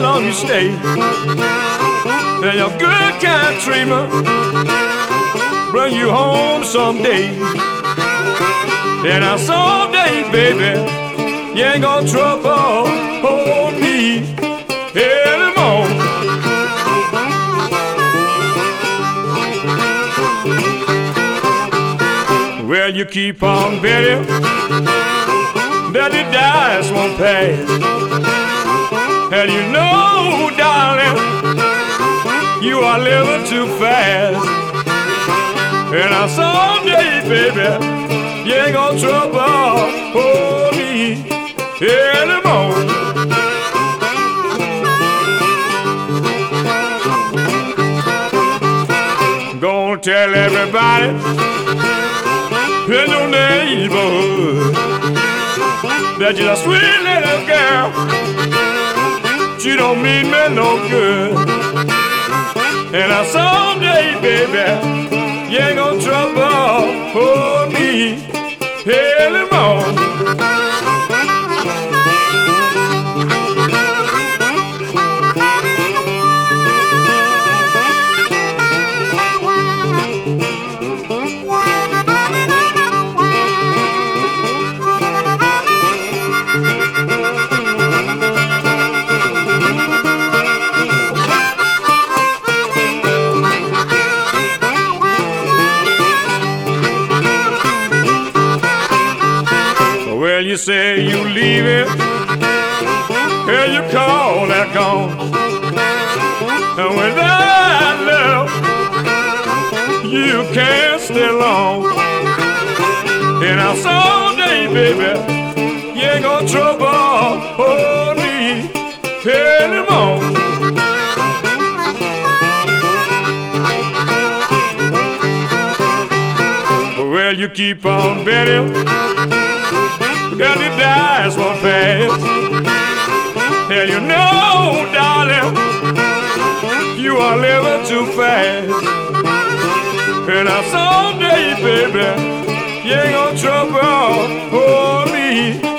Long you stay. And your good kind dreamer bring you home someday. And now someday, baby, you ain't gonna trouble me anymore. Well, you keep on betting that the dice won't pay. And you know, darling, you are living too fast. And I someday, baby, you ain't gonna trouble for me anymore. Gonna tell everybody in your neighborhood that you're a sweet little girl. She don't mean me no good. And I someday, baby, you ain't gonna trouble for me anymore. Baby, you ain't gonna trouble for me anymore. Well, you keep on betting that the dice won't. And you know, darling, you are living too fast. And now someday, baby, ain't gonna trouble for me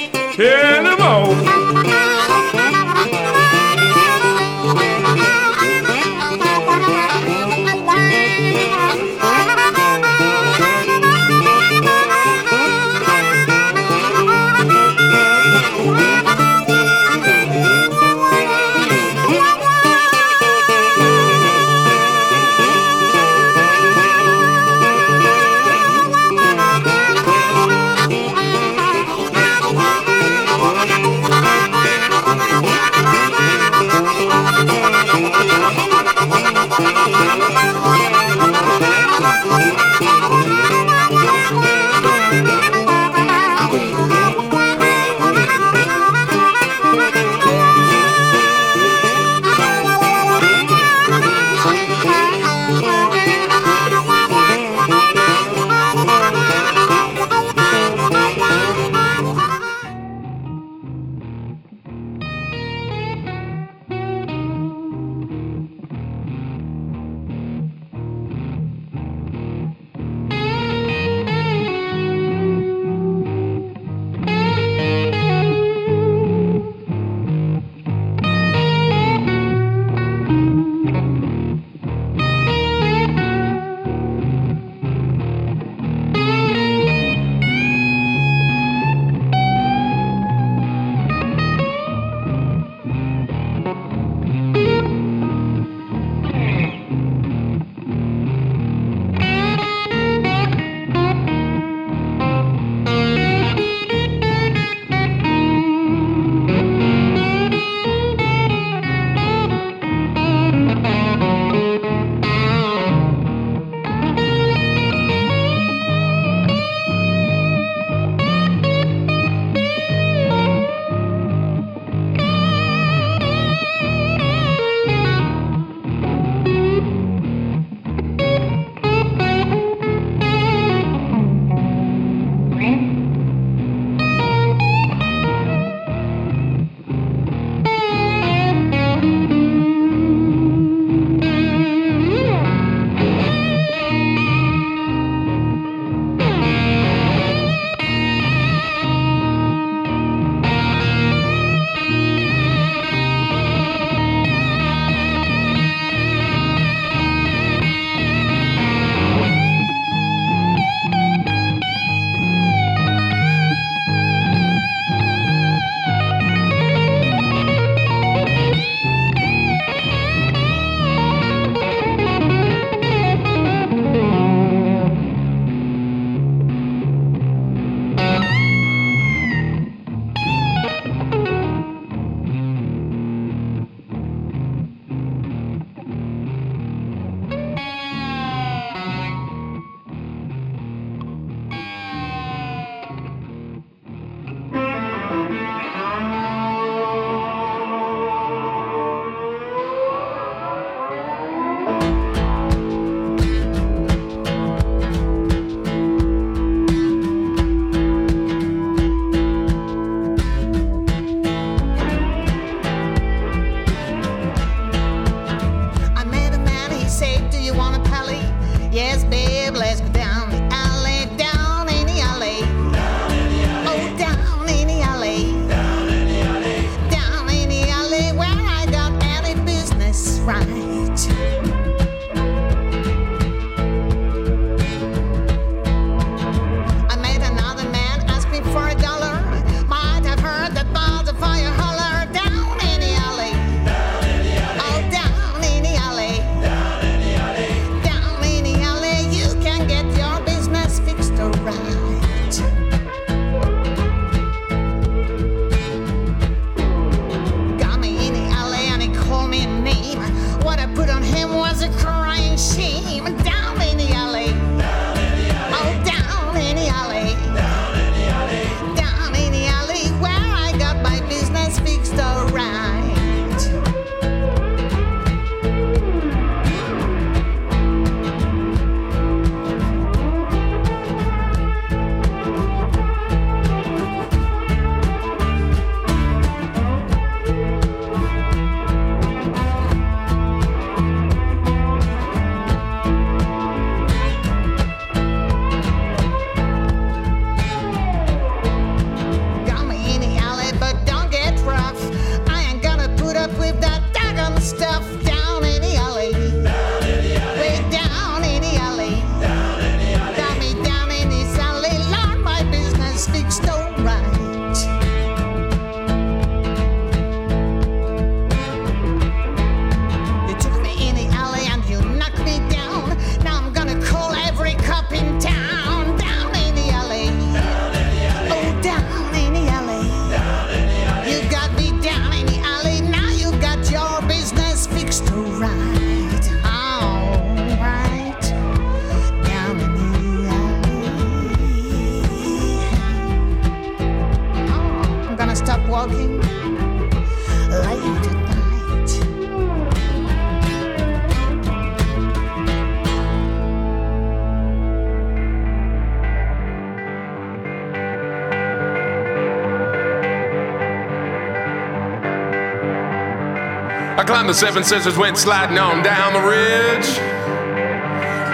Climbed the Seven Sisters, went sliding on down the ridge.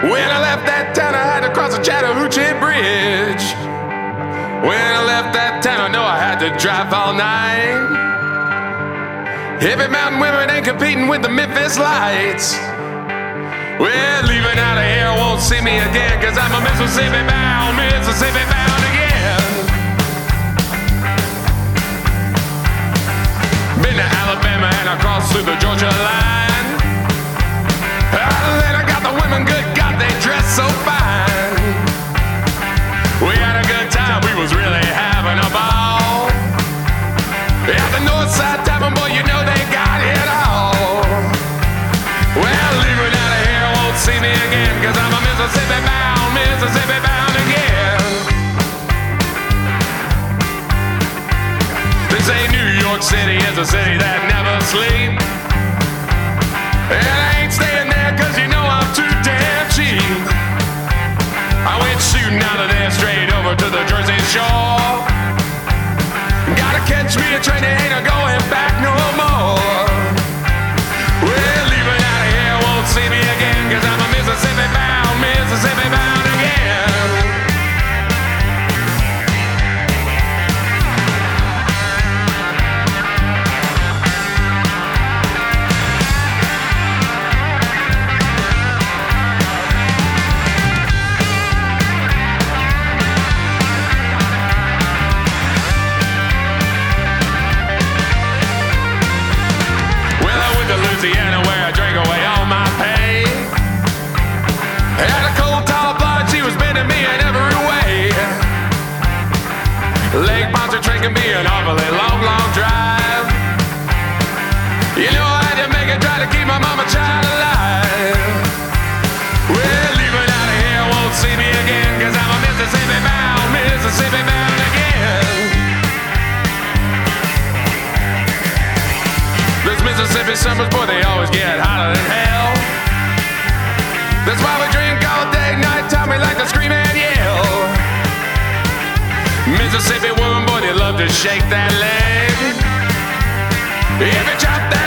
When I left that town, I had to cross the Chattahoochee Bridge. When I left that town, I know I had to drive all night. Heavy mountain women ain't competing with the Memphis lights. Well, leaving out of here won't see me again, cause I'm a Mississippi bound, Mississippi bound Alabama and I crossed through the Georgia line. Atlanta got the women good, God, they dress so fine. We had a good time, we was really having a ball. At the north side tavern, boy, you know they got it all. Well, leaving out of here won't see me again, cause I'm a Mississippi bound, Mississippi bound York City is a city that never sleeps. And I ain't staying there cause you know I'm too damn cheap. I went shooting out of there straight over to the Jersey Shore. Gotta catch me a train ain't a going back no more. Summers, boy, they always get hotter than hell. That's why we drink all day, night time, we like to scream and yell. Mississippi woman, boy, they love to shake that leg. If you chop that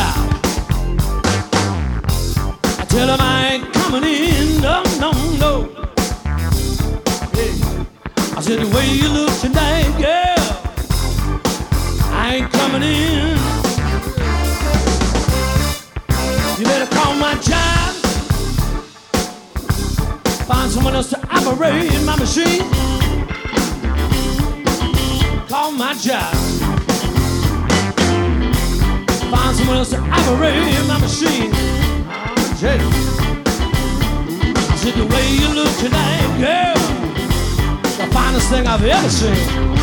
Job. I tell them I ain't coming in, no, no, no. Hey. I said, the way you look tonight, girl, I ain't coming in. You better call my job. Find someone else to operate my machine. Call my job. Someone else to operate my machine. Jay. I said the way you look tonight, girl, the finest thing I've ever seen.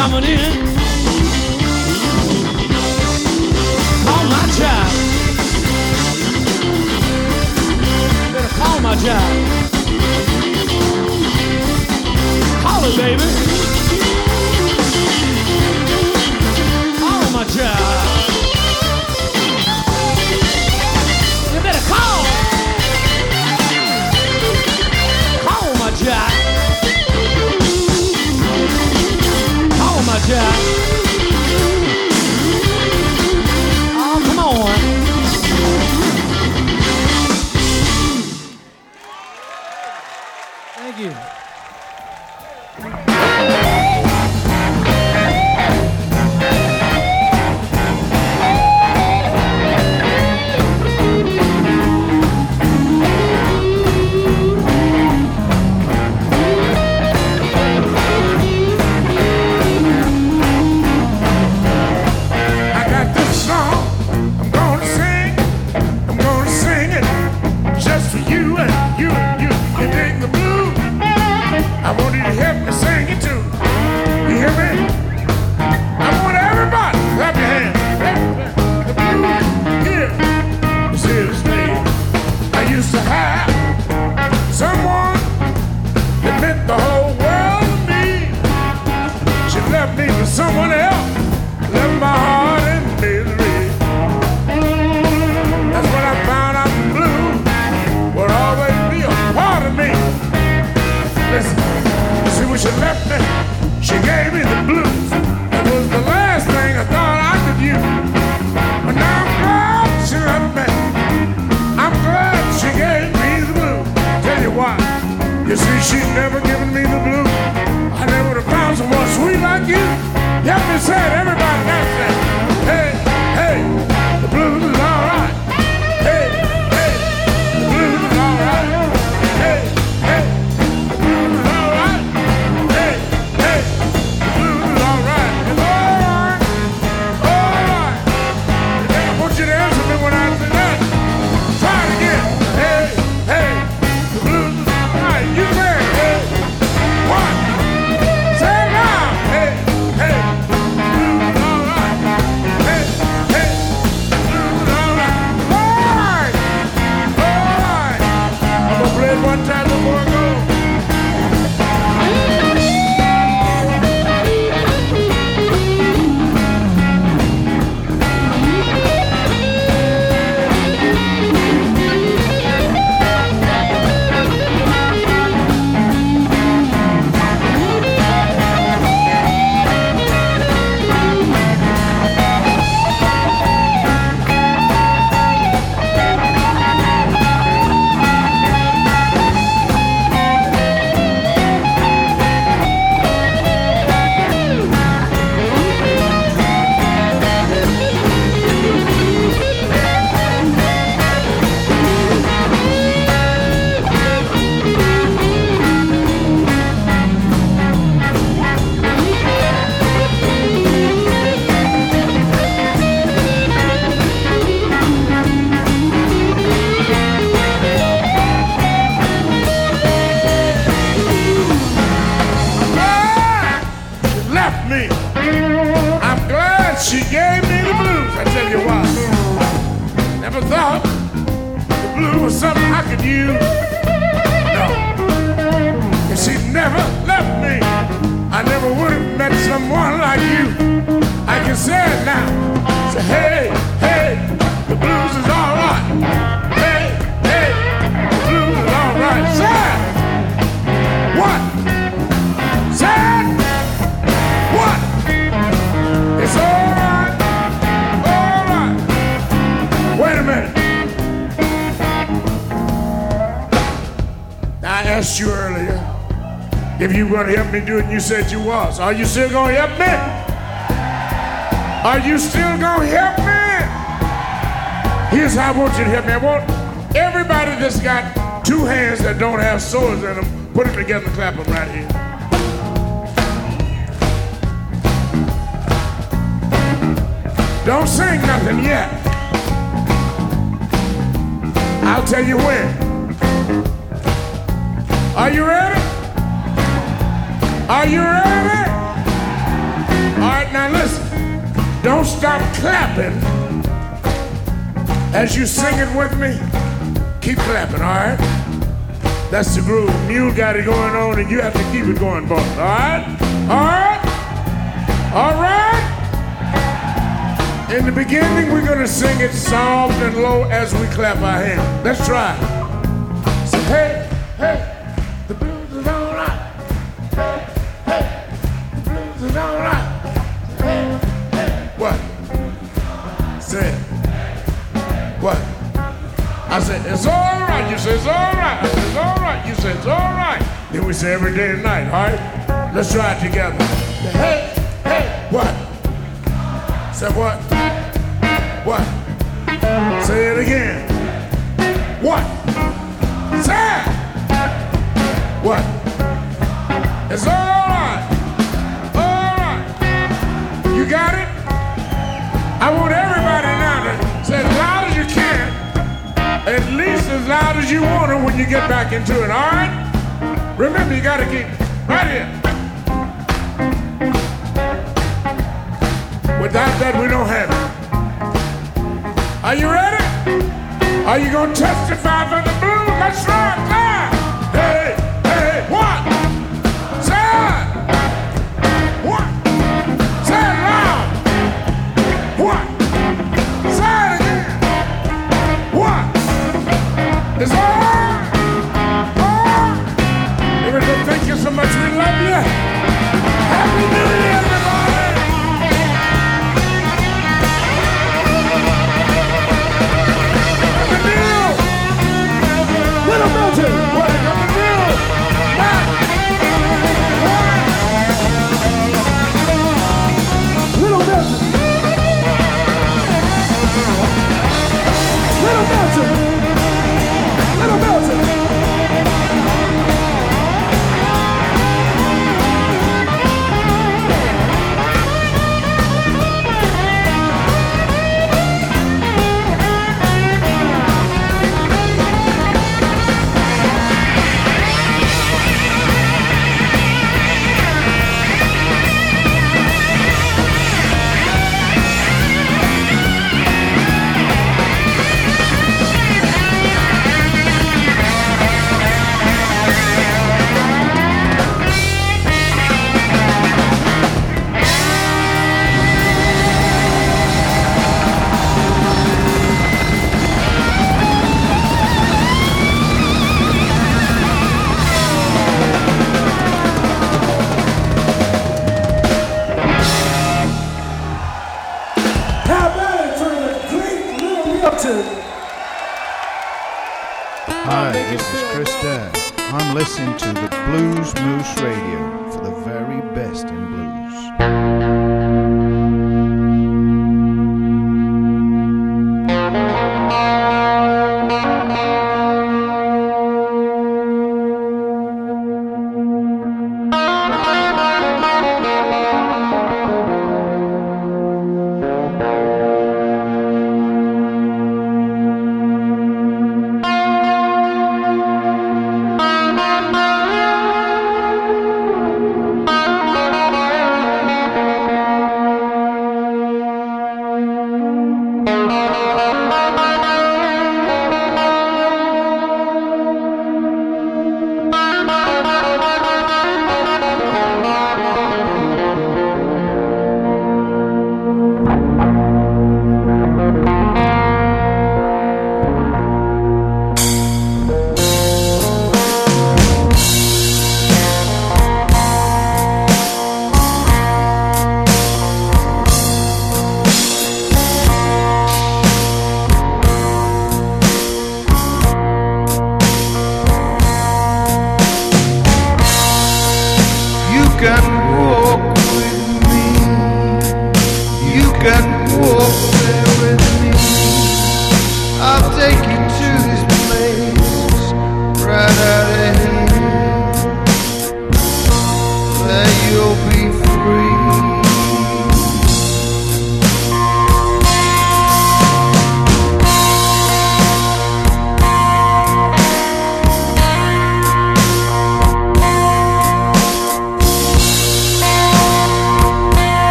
coming in. Call my job. Better call my job. Call it, baby. now. Say, hey, hey, the blues is all right. Hey, hey, the blues is all right. Say, what? Say, what? It's all right, all right. Wait a minute. I asked you earlier if you were going to help me do it, and you said you was. Are you still going to help me? Are you still gonna help me? Here's how I want you to help me. I want everybody that's got two hands that don't have swords in them, put them together and clap them right here. Don't sing nothing yet. I'll tell you when. Are you ready? Are you ready? All right, now listen. Don't stop clapping as you sing it with me. Keep clapping, all right? That's the groove. Mule got it going on, and you have to keep it going, boss. All right? All right? All right? In the beginning, we're gonna sing it soft and low as we clap our hands. Let's try. I said, it's all right. You say, it's all right. I said, it's all right. You say, it's all right. Then we say every day and night, all right? Let's try it together. Hey, hey, what? Say what? What? Say it again. What? Say it. What? It's all right. All right. You got it? I want everybody as loud as you want it when you get back into it, all right? Remember, you got to keep right here. Without that, we don't have it. Are you ready? Are you gonna testify for the blues? Let's try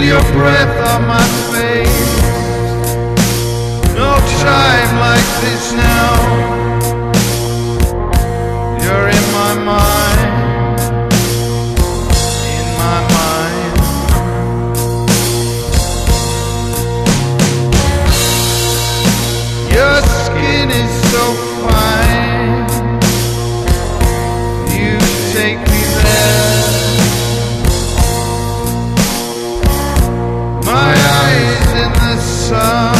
feel your breath on my face. No time like this now. You're in my sun.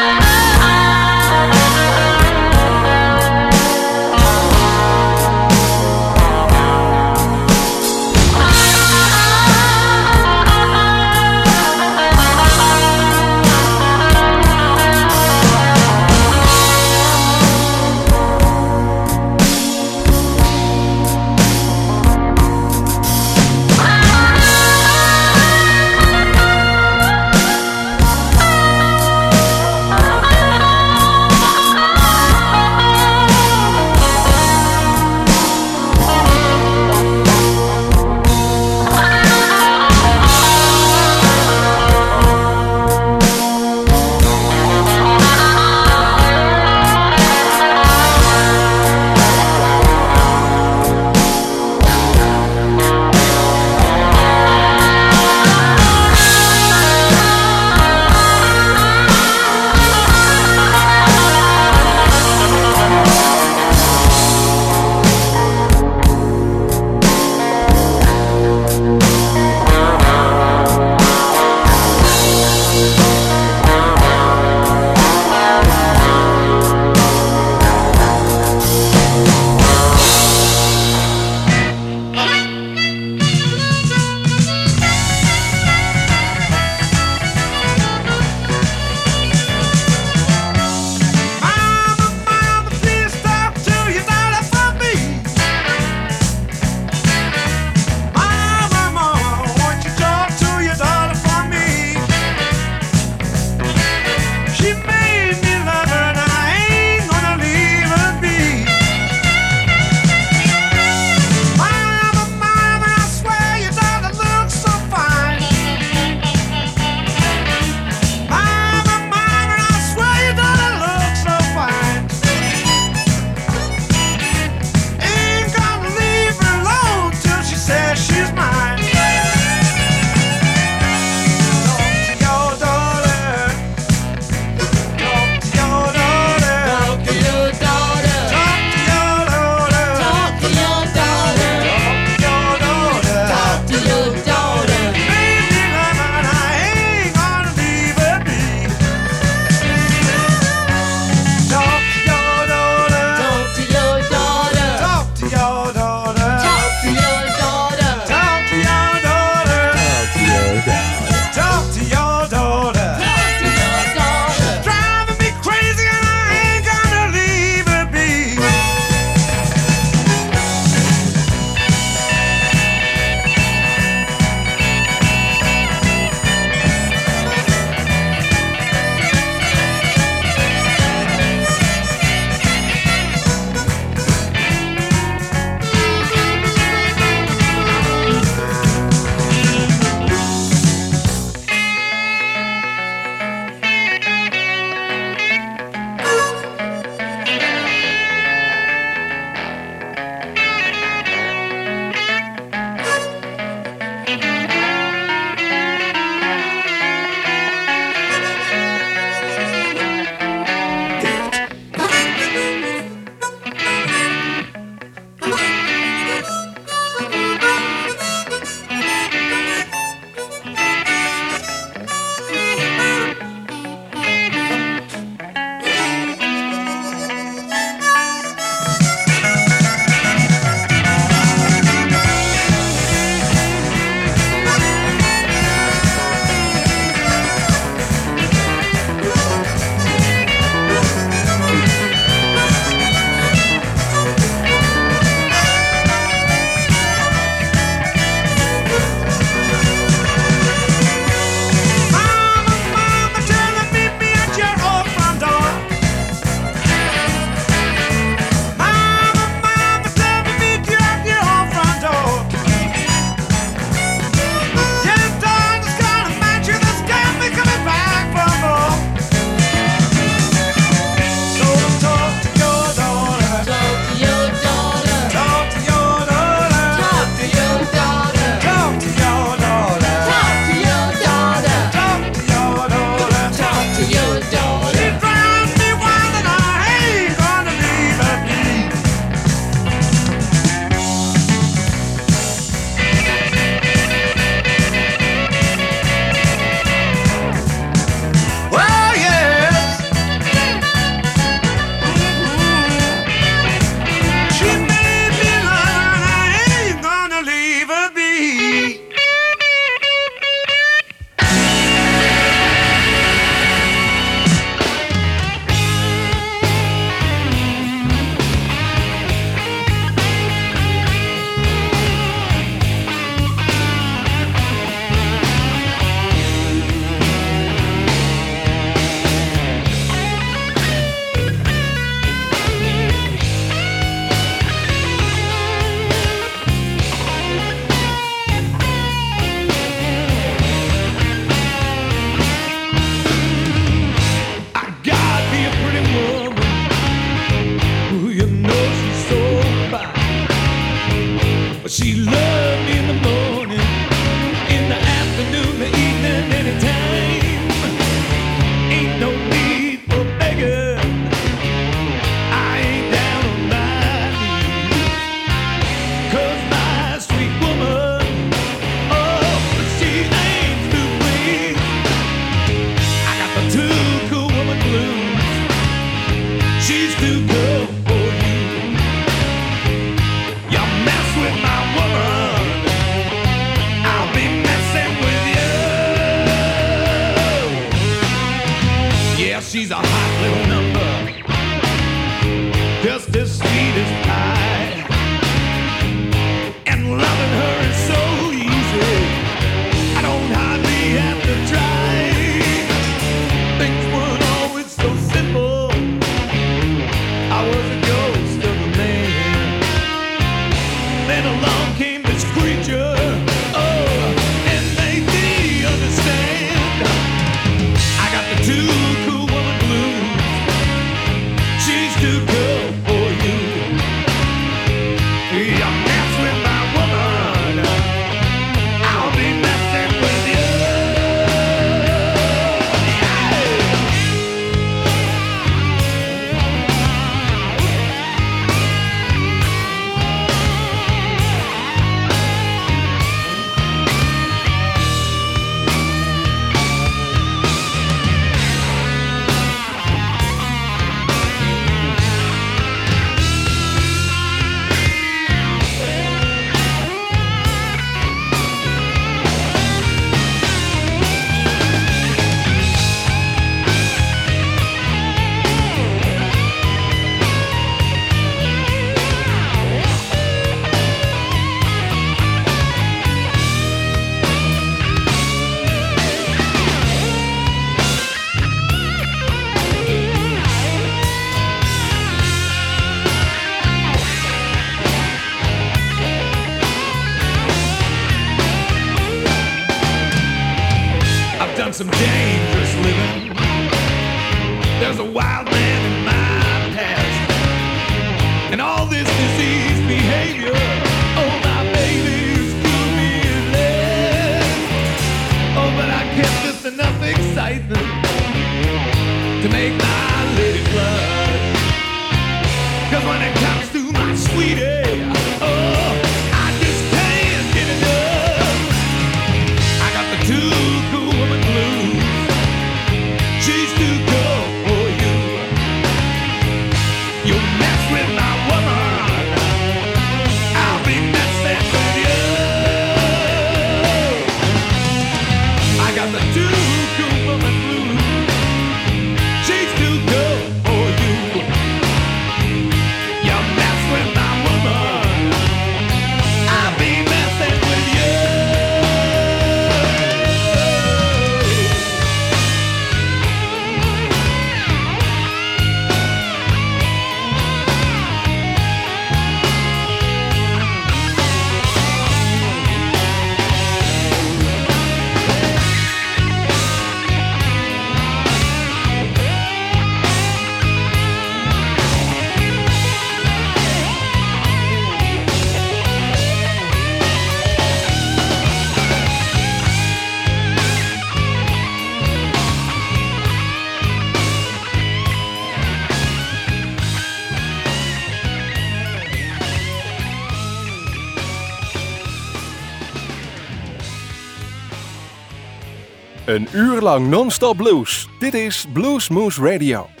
Een uur lang non-stop blues. Dit is Blues Moose Radio.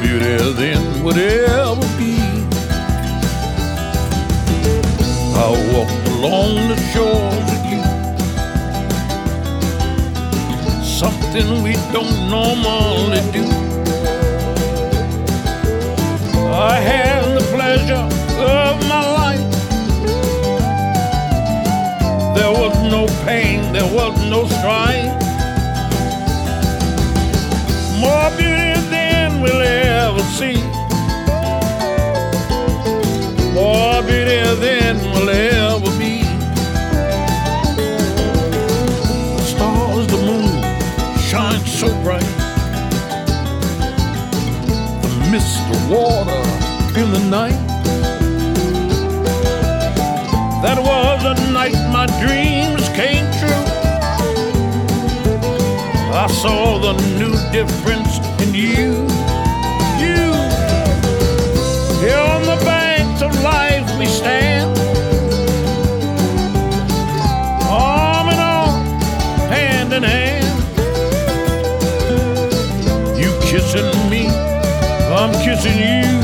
beauty then would ever be. I walked along the shores with you. Something we don't normally do. I had the pleasure of my life. There was no pain, there was no strife. More See More beauty than will ever be. The stars, the moon shine so bright. The mist, the water in the night. That was a night my dreams came true. I saw the new difference in you. Kissing me, I'm kissing you.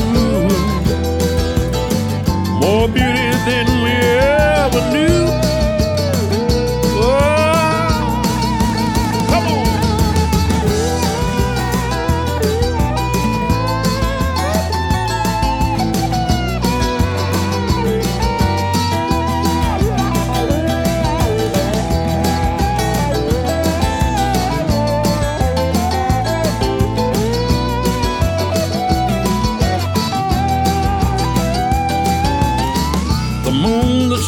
More beauty than we ever knew.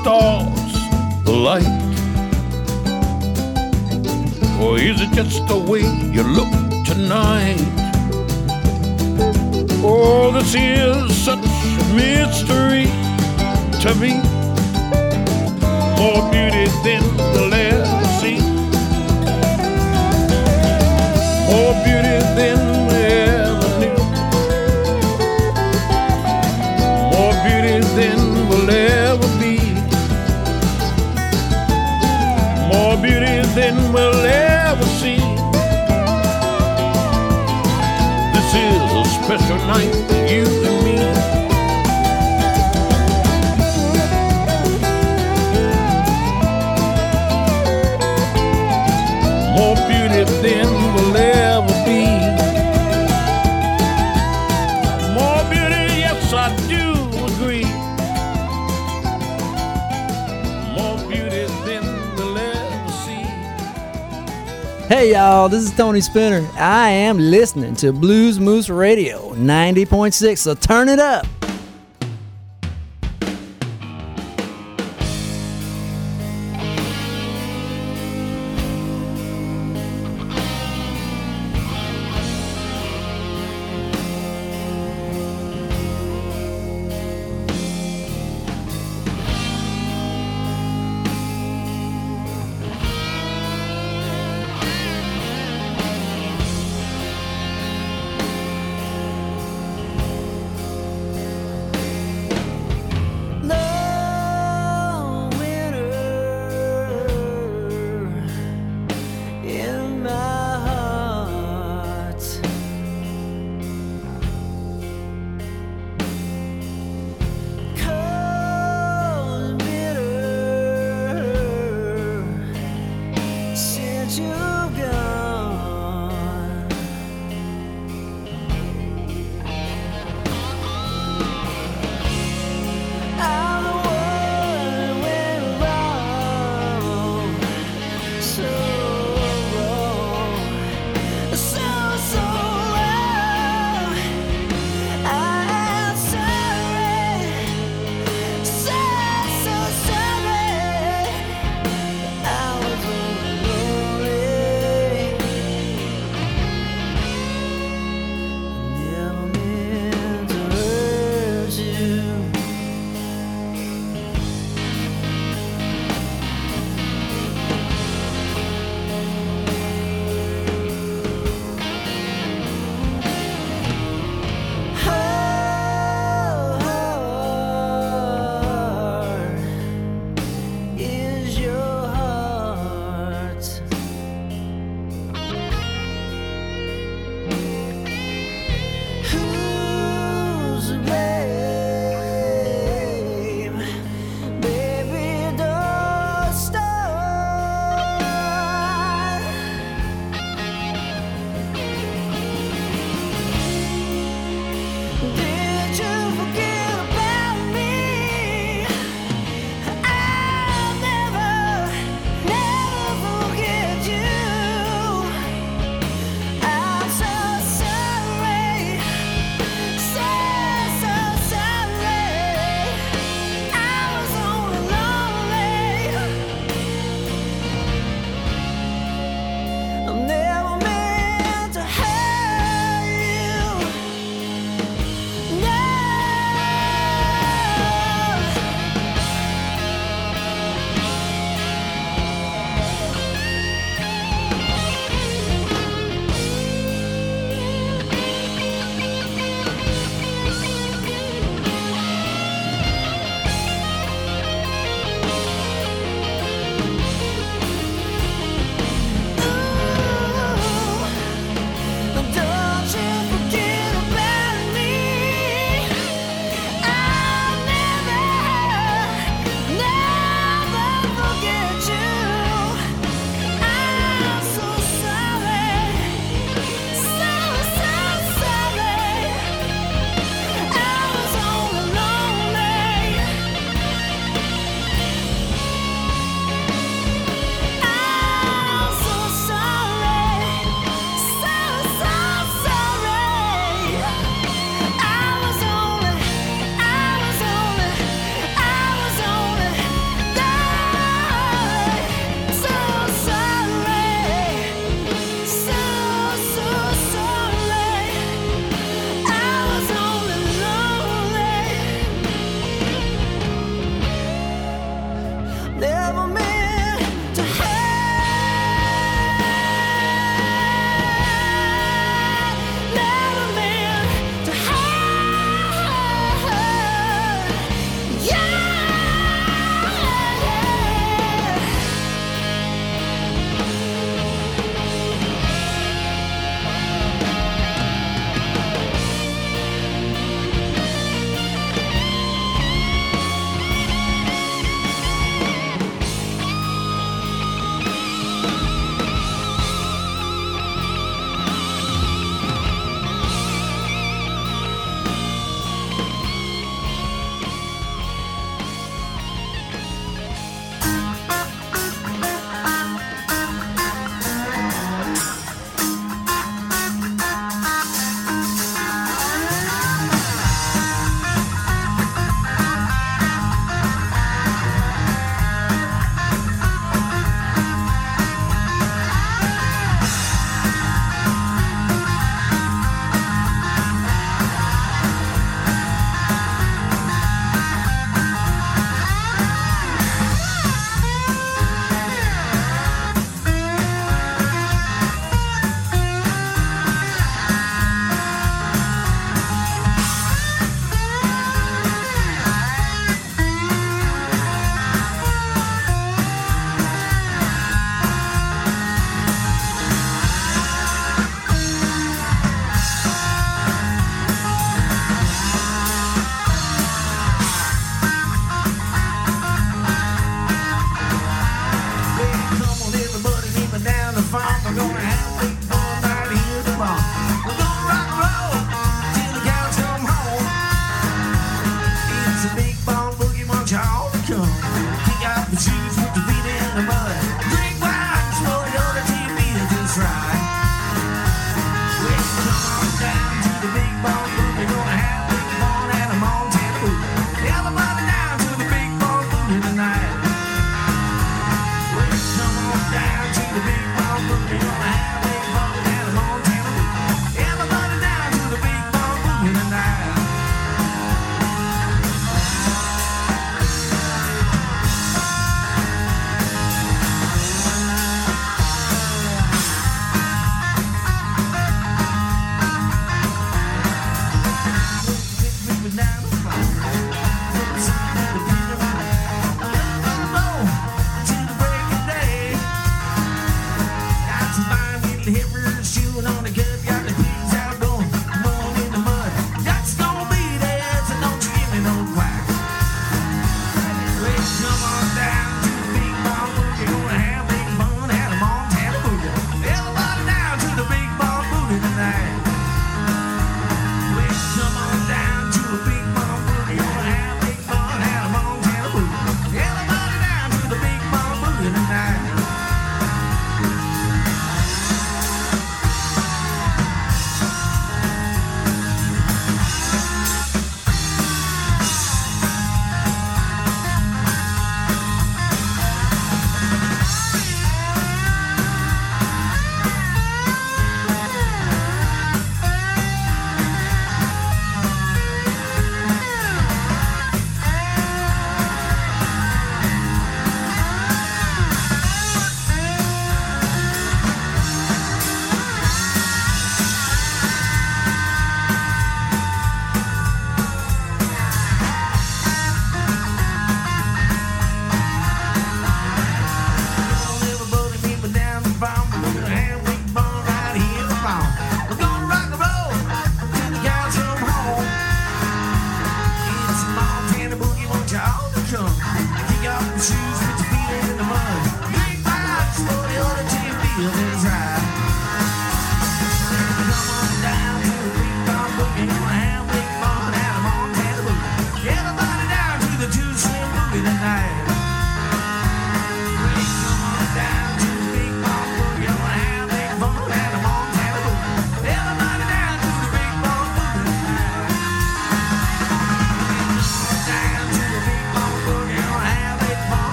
Stars, the light? Or is it just the way you look tonight? Oh, this is such a mystery to me. More beauty than we'll ever see. More beauty than special night you Hey y'all, this is Tony Spinner. I am listening to Blues Moose Radio 90.6, so turn it up.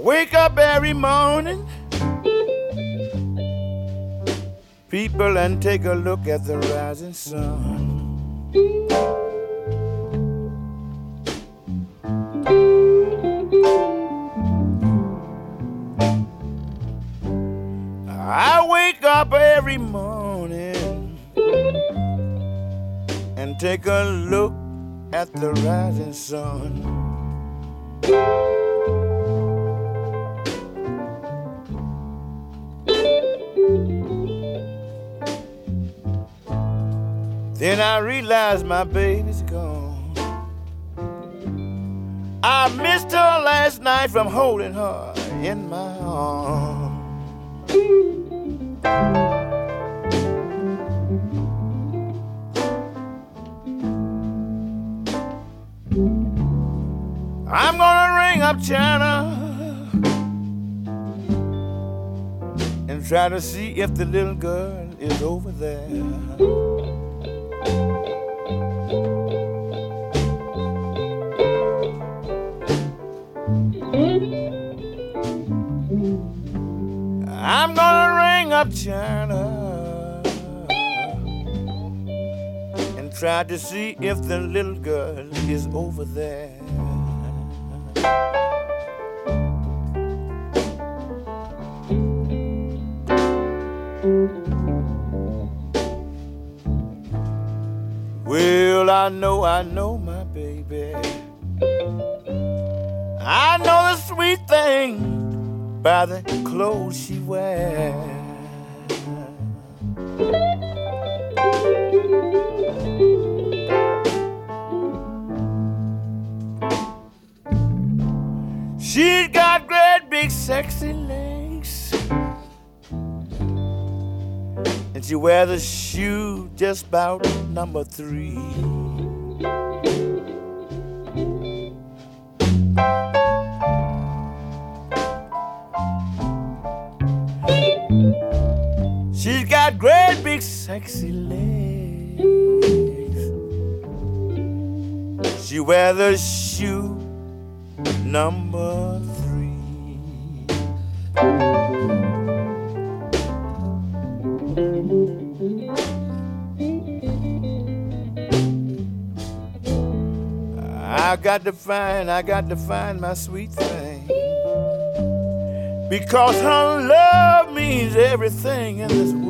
Wake up every morning, people, and take a look at the rising sun. I wake up every morning and take a look at the rising sun. Realized my baby's gone. I missed her last night from holding her in my arms. I'm gonna ring up China and try to see if the little girl is over there. China and try to see if the little girl is over there. Well, I know, I know my baby. I know the sweet thing by the clothes she wears. She's got great big sexy legs. And she wears a shoe just about number three. Sexy legs. She wears a shoe number three. I got to find, I got to find my sweet thing. Because her love means everything in this world